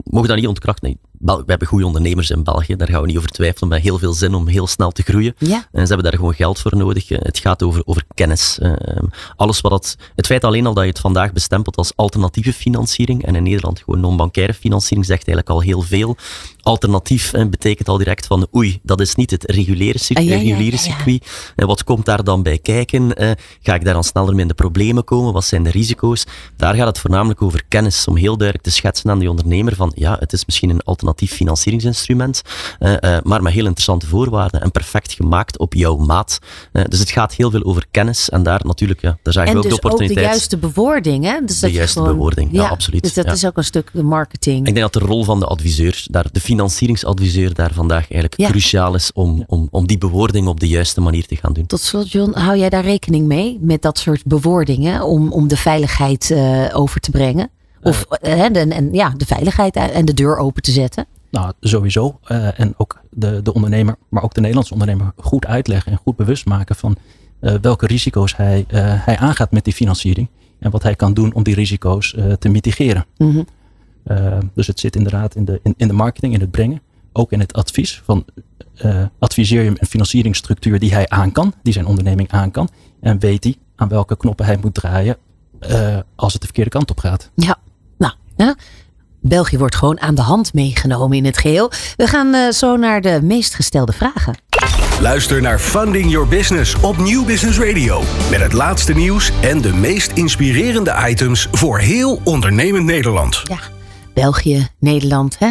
mogen dat niet ontkrachten. We hebben goede ondernemers in België, daar gaan we niet over twijfelen, met heel veel zin om heel snel te groeien. Ja. En ze hebben daar gewoon geld voor nodig. Het gaat over, over kennis. Ehm, alles wat dat, het feit alleen al dat je het vandaag bestempelt als alternatieve financiering, en in Nederland gewoon non-bankaire financiering, zegt eigenlijk al heel veel. Alternatief betekent al direct van, oei, dat is niet het reguliere, circuit. Ah, reguliere circuit. En wat komt daar dan bij kijken? Uh, ga ik daar dan sneller mee in de problemen komen? Wat zijn de risico's? Daar gaat het voornamelijk over kennis, om heel duidelijk te schetsen aan die ondernemer van, ja, het is misschien een alternatief financieringsinstrument, uh, uh, maar met heel interessante voorwaarden en perfect gemaakt op jouw maat. dus het gaat heel veel over kennis en daar natuurlijk, ja, daar zagen we ook dus de opportuniteit. ook de juiste bewoording, hè? Dus de juiste gewoon, bewoording, ja, absoluut. Dus dat ja. is ook een stuk de marketing. Ik denk dat de rol van de adviseur, daar, de financieringsadviseur daar vandaag eigenlijk cruciaal is om, om, om die bewoording op de juiste manier te gaan doen. Tot slot, John, hou jij daar rekening mee met dat soort bewoordingen om, om de veiligheid uh, over te brengen? Of uh, en, en, ja, de veiligheid en de deur open te zetten? Nou, sowieso. Uh, en ook de, de ondernemer, maar ook de Nederlandse ondernemer goed uitleggen en goed bewust maken van welke risico's hij, hij aangaat met die financiering. En wat hij kan doen om die risico's te mitigeren. Mm -hmm. Uh, dus het zit inderdaad in de, in, in, de marketing, in het brengen. Ook in het advies. Van, adviseer je hem een financieringsstructuur die hij aan kan. Die zijn onderneming aan kan. En weet hij aan welke knoppen hij moet draaien. Als het de verkeerde kant op gaat. Ja, nou. Ja. België wordt gewoon aan de hand meegenomen in het geheel. We gaan zo naar de meest gestelde vragen. Luister naar Funding Your Business op Nieuw Business Radio. Met het laatste nieuws en de meest inspirerende items voor heel ondernemend Nederland. Ja. België, Nederland. Hè?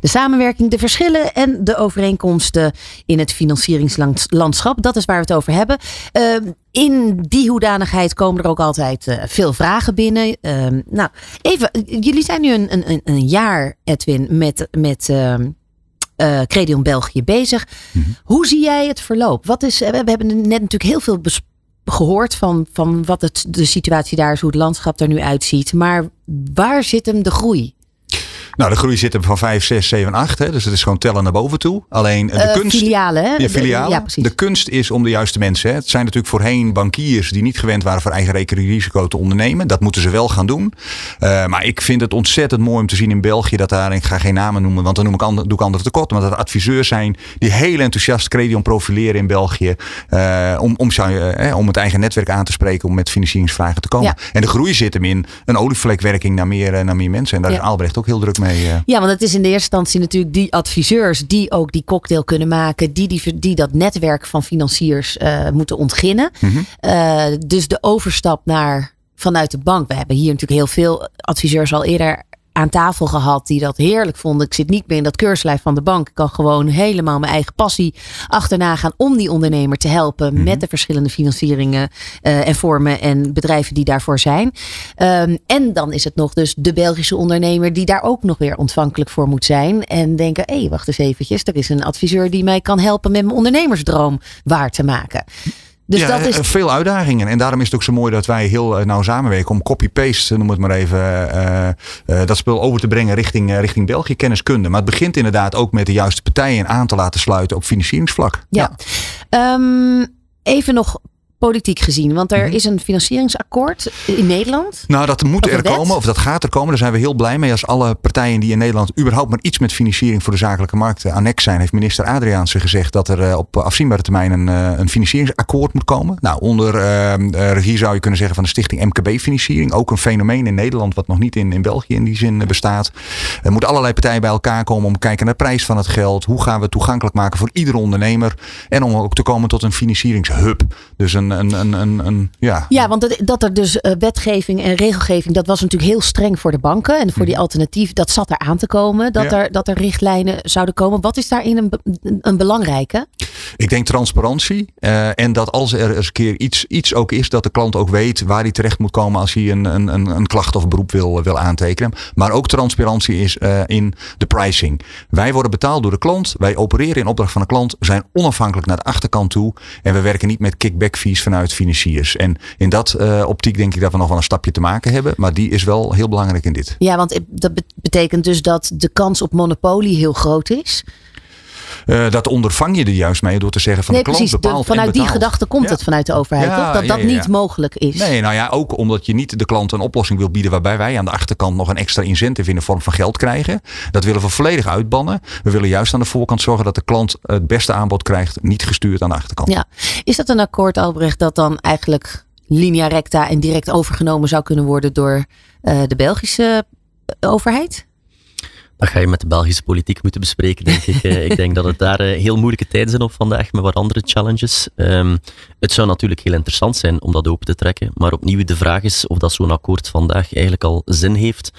De samenwerking, de verschillen en de overeenkomsten in het financieringslandschap. Dat is waar we het over hebben. Uh, in die hoedanigheid komen er ook altijd uh, veel vragen binnen. Uh, nou, even, jullie zijn nu een, een, een jaar, Edwin, met, met uh, Credion België bezig. Mm -hmm. Hoe zie jij het verloop? Wat is, we hebben net natuurlijk heel veel gehoord van, van wat het, de situatie daar is, hoe het landschap er nu uitziet. Maar waar zit hem de groei? Nou, de groei zit er van 5, 6, 7, 8. Hè, dus het is gewoon tellen naar boven toe. Alleen de Eh, kunst. filialen, hè? Ja, filialen. Ja, precies. de kunst is om de juiste mensen. Hè. Het zijn natuurlijk voorheen bankiers die niet gewend waren voor eigen rekenrisico te ondernemen. Dat moeten ze wel gaan doen. Eh, maar ik vind het ontzettend mooi om te zien in België dat daar, ik ga geen namen noemen, want dan noem ik ander, doe ik anderen tekort. Maar dat er adviseurs zijn die heel enthousiast Credion profileren in België. eh, om, om, eh, om het eigen netwerk aan te spreken om met financieringsvragen te komen. Ja. En de groei zit hem in een olievlekwerking naar meer, eh, naar meer mensen. En daar is Albrecht ook heel druk mee. Eh. Ja, want het is in de eerste instantie natuurlijk die adviseurs die ook die cocktail kunnen maken, die, die, die dat netwerk van financiers eh, moeten ontginnen. Mhm. Eh, dus de overstap naar vanuit de bank. We hebben hier natuurlijk heel veel adviseurs al eerder aan tafel gehad die dat heerlijk vonden. Ik zit niet meer in dat keurslijf van de bank. Ik kan gewoon helemaal mijn eigen passie achterna gaan om die ondernemer te helpen Mhm. met de verschillende financieringen eh, en vormen en bedrijven die daarvoor zijn. Ehm, en dan is het nog dus de Belgische ondernemer die daar ook nog weer ontvankelijk voor moet zijn. En denken, hé, hey, wacht eens eventjes. Er is een adviseur die mij kan helpen met mijn ondernemersdroom waar te maken. Dus ja, dat is eh, veel uitdagingen. En daarom is het ook zo mooi dat wij heel eh, nauw samenwerken om copy-paste, noem het maar even, eh, eh, dat spul over te brengen richting, richting België, kenniskunde. Maar het begint inderdaad ook met de juiste partijen aan te laten sluiten op financieringsvlak. Ja. Ehm, even nog politiek gezien, want er Mhm. is een financieringsakkoord in Nederland. Nou, dat moet er komen, of dat gaat er komen. Daar zijn we heel blij mee. Als alle partijen die in Nederland überhaupt maar iets met financiering voor de zakelijke markt annex zijn, heeft minister Adriaanse gezegd dat er eh, op afzienbare termijn een, eh, een financieringsakkoord moet komen. Nou, onder eh, eh, regie zou je kunnen zeggen van de stichting MKB-financiering. Ook een fenomeen in Nederland wat nog niet in, in België in die zin bestaat. Er moeten allerlei partijen bij elkaar komen om te kijken naar de prijs van het geld. Hoe gaan we het toegankelijk maken voor iedere ondernemer? En om ook te komen tot een financieringshub. Dus een, een, een, een, een ja, Ja, want dat, dat er dus eh, wetgeving en regelgeving, dat was natuurlijk heel streng voor de banken en voor die alternatief, dat zat er aan te komen, dat, Mhm. Ja. er, dat er richtlijnen zouden komen. Wat is daarin een, een belangrijke? Ik denk transparantie. eh, en dat als er eens een keer iets, iets ook is, dat de klant ook weet waar hij terecht moet komen als hij een, een, een, klacht of beroep wil, wil aantekenen. Maar ook transparantie is eh, in de pricing. Wij worden betaald door de klant. Wij opereren in opdracht van de klant. Zijn onafhankelijk naar de achterkant toe. En we werken niet met kickback fees vanuit financiers. En in dat eh, optiek denk ik dat we nog wel een stapje te maken hebben. Maar die is wel heel belangrijk in dit. Ja, want dat be- betekent dus dat de kans op monopolie heel groot is. Eh, dat ondervang je er juist mee door te zeggen van nee, de klant precies. De- vanuit die gedachte komt Ja. het vanuit de overheid, Ja, toch? Dat dat niet mogelijk is. Nee, nou ja, ook omdat je niet de klant een oplossing wil bieden waarbij wij aan de achterkant nog een extra incentive in de vorm van geld krijgen. Dat willen we volledig uitbannen. We willen juist aan de voorkant zorgen dat de klant het beste aanbod krijgt, niet gestuurd aan de achterkant. Ja. Is dat een akkoord, Albrecht, dat dan eigenlijk linea recta en direct overgenomen zou kunnen worden door eh, de Belgische eh, overheid? Dat ga je met de Belgische politiek moeten bespreken, denk ik. Eh, ik denk dat het daar eh, heel moeilijke tijden zijn op vandaag, met wat andere challenges. Ehm, het zou natuurlijk heel interessant zijn om dat open te trekken. Maar opnieuw, de vraag is of dat zo'n akkoord vandaag eigenlijk al zin heeft.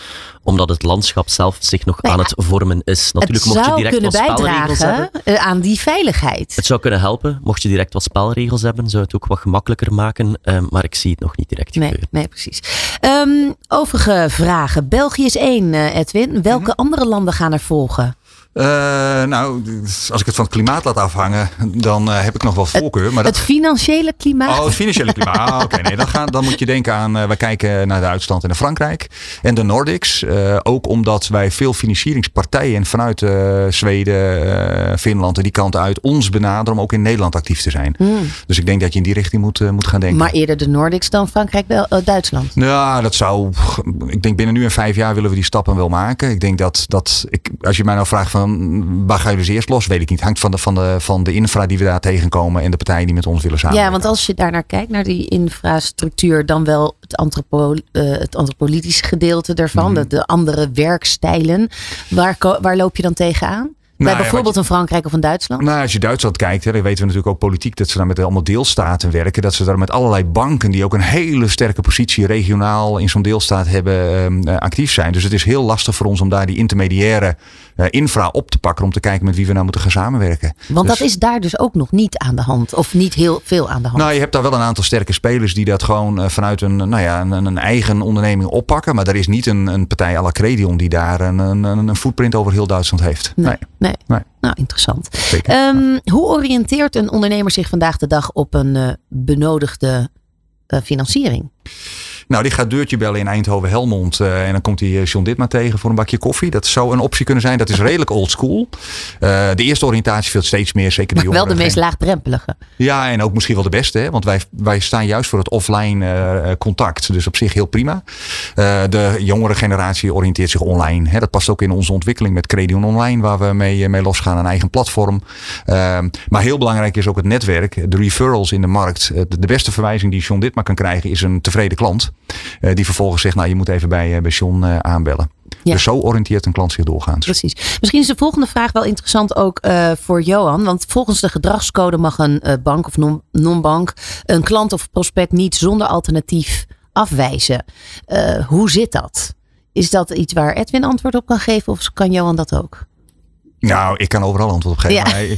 Omdat het landschap zelf zich nog Nou aan ja, het vormen is. Natuurlijk, het mocht je direct kunnen wat spelregels hebben. eh, aan die veiligheid. Het zou kunnen helpen. Mocht je direct wat spelregels hebben, zou het ook wat gemakkelijker maken. Ehm, maar ik zie het nog niet direct Nee, gebeuren. nee, precies. Ehm, overige vragen. België is één, eh, Edwin. Welke Mhm. andere landen gaan er volgen? Eh, nou, als ik het van het klimaat laat afhangen, dan eh, heb ik nog wel voorkeur. Maar dat, Het financiële klimaat? Oh, het financiële klimaat. Ah, Oké, nee, dan, gaan, dan moet je denken aan. eh, wij kijken naar Duitsland en naar Frankrijk. En de Nordics. ook omdat wij veel financieringspartijen vanuit Zweden, Finland en die kant uit ons benaderen om ook in Nederland actief te zijn. Hmm. Dus ik denk dat je in die richting moet, moet gaan denken. Maar eerder de Nordics dan Frankrijk, Bel- eh, Duitsland. Ja, dat zou. Ik denk binnen nu en vijf jaar willen we die stappen wel maken. Ik denk dat, dat ik, als je mij nou vraagt van waar ga je dus eerst los, weet ik niet. Hangt van de, van de, van de infra die we daar tegenkomen en de partijen die met ons willen Ja, samenwerken. want als je daar naar kijkt, naar die infrastructuur, dan wel het, antropo, eh, het gedeelte daarvan, Mhm. de, de andere werkstijlen. Waar, waar loop je dan tegenaan? Bij Nou ja, bijvoorbeeld een Frankrijk of een Duitsland? Nou, als je Duitsland kijkt, hè, dan weten we natuurlijk ook politiek dat ze daar met allemaal deelstaten werken. Dat ze daar met allerlei banken die ook een hele sterke positie regionaal in zo'n deelstaat hebben ehm, eh, actief zijn. Dus het is heel lastig voor ons om daar die intermediaire infra op te pakken om te kijken met wie we nou moeten gaan samenwerken. Want Dus- dat is daar dus ook nog niet aan de hand. Of niet heel veel aan de hand. Nou, je hebt daar wel een aantal sterke spelers die dat gewoon eh, vanuit een, nou ja, een, een eigen onderneming oppakken. Maar er is niet een, een partij à la Credion die daar een, een, een footprint over heel Duitsland heeft. nee, Nee, nee. Nee. Nou, interessant. Ehm, hoe oriënteert een ondernemer zich vandaag de dag op een eh, benodigde eh, financiering? Nou, die gaat deurtje bellen in Eindhoven-Helmond. en dan komt hij John Ditma tegen voor een bakje koffie. Dat zou een optie kunnen zijn. Dat is redelijk old school. de eerste oriëntatie veel steeds meer, zeker de jongeren. Wel de meest laagdrempelige. Ja, en ook misschien wel de beste. Hè? Want wij, wij staan juist voor het offline contact. Dus op zich heel prima. de jongere generatie oriënteert zich online. Hè? Dat past ook in onze ontwikkeling met Credion Online, waar we mee, mee losgaan. Een eigen platform. Ehm, maar heel belangrijk is ook het netwerk. De referrals in de markt. De beste verwijzing die John Ditma kan krijgen is een tevreden klant. Die vervolgens zegt, nou je moet even bij, bij John aanbellen. Dus zo oriënteert een klant zich doorgaans. Precies. Misschien is de volgende vraag wel interessant ook uh, voor Johan. Want volgens de gedragscode mag een uh, bank of non-bank een klant of prospect niet zonder alternatief afwijzen. Uh, hoe zit dat? Is dat iets waar Edwin antwoord op kan geven of kan Johan dat ook? Nou, ik kan overal antwoord op geven. Ja.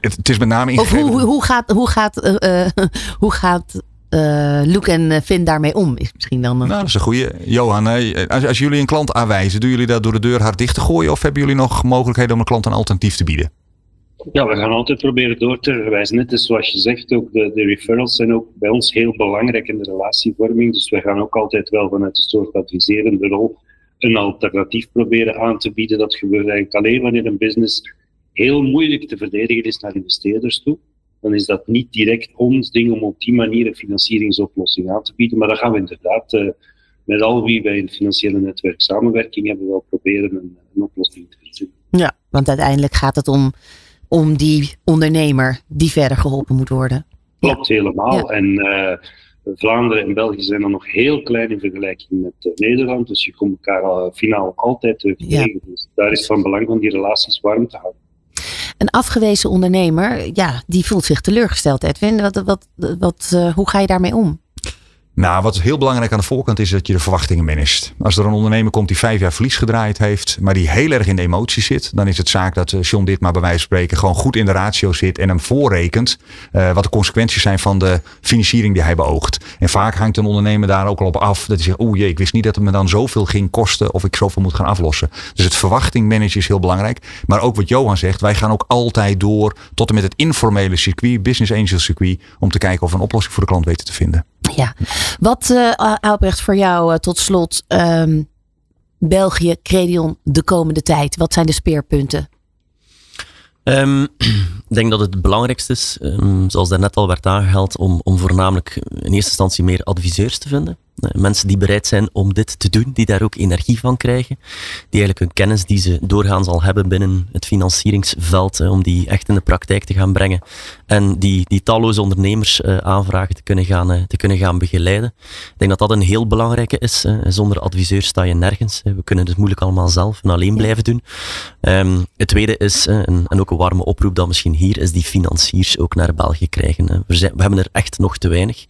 het is met name Of hoe, hoe gaat, hoe gaat, hoe gaat uh, Luke en Finn daarmee om? Is misschien dan. Nou, dat is een goede. Johan, als, als jullie een klant aanwijzen, doen jullie dat door de deur hard dicht te gooien? Of hebben jullie nog mogelijkheden om een klant een alternatief te bieden? Ja, we gaan altijd proberen door te verwijzen. Net is zoals je zegt, ook de, de, referrals zijn ook bij ons heel belangrijk in de relatievorming. Dus we gaan ook altijd wel vanuit een soort adviserende rol een alternatief proberen aan te bieden. Dat gebeurt eigenlijk alleen wanneer een business heel moeilijk te verdedigen is naar investeerders toe. Dan is dat niet direct ons ding om op die manier een financieringsoplossing aan te bieden. Maar dan gaan we inderdaad uh, met al wie bij het financiële netwerk samenwerking hebben, wel proberen een, een oplossing te vinden. Ja, want uiteindelijk gaat het om om die ondernemer die verder geholpen moet worden. Klopt helemaal. En uh, Vlaanderen en België zijn dan nog heel klein in vergelijking met uh, Nederland. Dus je komt elkaar uh, finaal altijd terug tegen. Dus daar is van belang om die relaties warm te houden. Een afgewezen ondernemer, ja, die voelt zich teleurgesteld, Edwin. Wat, wat, wat, hoe ga je daarmee om? Nou, wat heel belangrijk aan de voorkant is dat je de verwachtingen managt. Als er een ondernemer komt die vijf jaar verlies gedraaid heeft, maar die heel erg in de emotie zit, dan is het zaak dat eh, John dit maar bij wijze van spreken gewoon goed in de ratio zit en hem voorrekent uh, wat de consequenties zijn van de financiering die hij beoogt. En vaak hangt een ondernemer daar ook al op af dat hij zegt, oeh jee, ik wist niet dat het me dan zoveel ging kosten of ik zoveel moet gaan aflossen. Dus het verwachting managen is heel belangrijk. Maar ook wat Johan zegt, wij gaan ook altijd door tot en met het informele circuit, business angel circuit, om te kijken of we een oplossing voor de klant weten te vinden. Ja, wat uh, Albrecht voor jou uh, tot slot um, België, Credion de komende tijd? Wat zijn de speerpunten? Um, ik denk dat het belangrijkste is, um, zoals daarnet al werd aangehaald, om, om voornamelijk in eerste instantie meer adviseurs te vinden. Eh, mensen die bereid zijn om dit te doen, die daar ook energie van krijgen, die eigenlijk hun kennis die ze doorgaans al hebben binnen het financieringsveld, om die echt in de praktijk te gaan brengen en die, die talloze ondernemers uh, aanvragen te kunnen, gaan, uh, te kunnen gaan begeleiden. Ik denk dat dat een heel belangrijke is. zonder adviseur sta je nergens. we kunnen het moeilijk allemaal zelf en alleen blijven doen. Um, het tweede is, en, en, ook een warme oproep dan misschien hier, is die financiers ook naar België krijgen. we, zijn, we hebben er echt nog te weinig.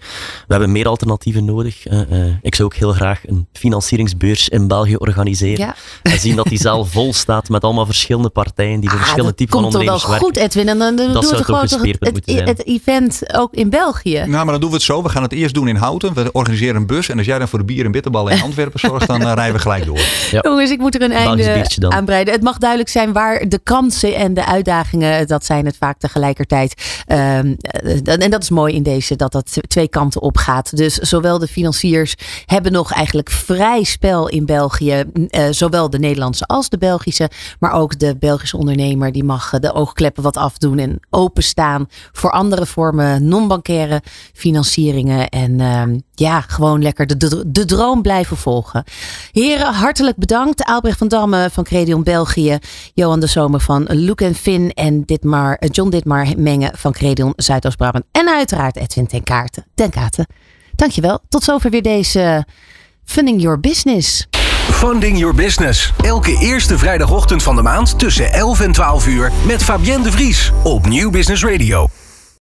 We hebben meer alternatieven nodig. Uh, ik zou ook heel graag een financieringsbeurs in België organiseren. Ja. En zien dat die zaal vol staat met allemaal verschillende partijen die voor ah, verschillende typen van ondernemers werken. Dat komt goed, Edwin. En dan dat doen we gewoon het, het, het, event ook in België. Nou, maar dan doen we het zo. We gaan het eerst doen in Houten. We organiseren een bus. En als jij dan voor de bier en bitterballen in Antwerpen zorgt, dan uh, rijden we gelijk door. Ja. Jongens, ik moet er een einde aanbreiden. Het mag duidelijk zijn waar de kansen en de uitdagingen, dat zijn het vaak tegelijkertijd. Um, en dat is mooi in deze, dat dat twee kanten op gaat. Dus zowel de financiers hebben nog eigenlijk vrij spel in België. Uh, zowel de Nederlandse als de Belgische. Maar ook de Belgische ondernemer die mag de oogkleppen wat afdoen. En openstaan voor andere vormen non-bankaire financieringen. En uh, ja, gewoon lekker de, droom blijven volgen. Heren, hartelijk bedankt. Albrecht van Damme van Credion België. Johan de Zomer van en Finn. En Ditmar, John Ditmar Mengen van Credion Zuidoost-Brabant. En uiteraard Edwin ten Kaarten. Ten Kaarten. Dankjewel. Tot zover weer deze Funding Your Business. Funding Your Business. Elke eerste vrijdagochtend van de maand tussen 11 en 12 uur met Fabienne de Vries op Nieuw Business Radio.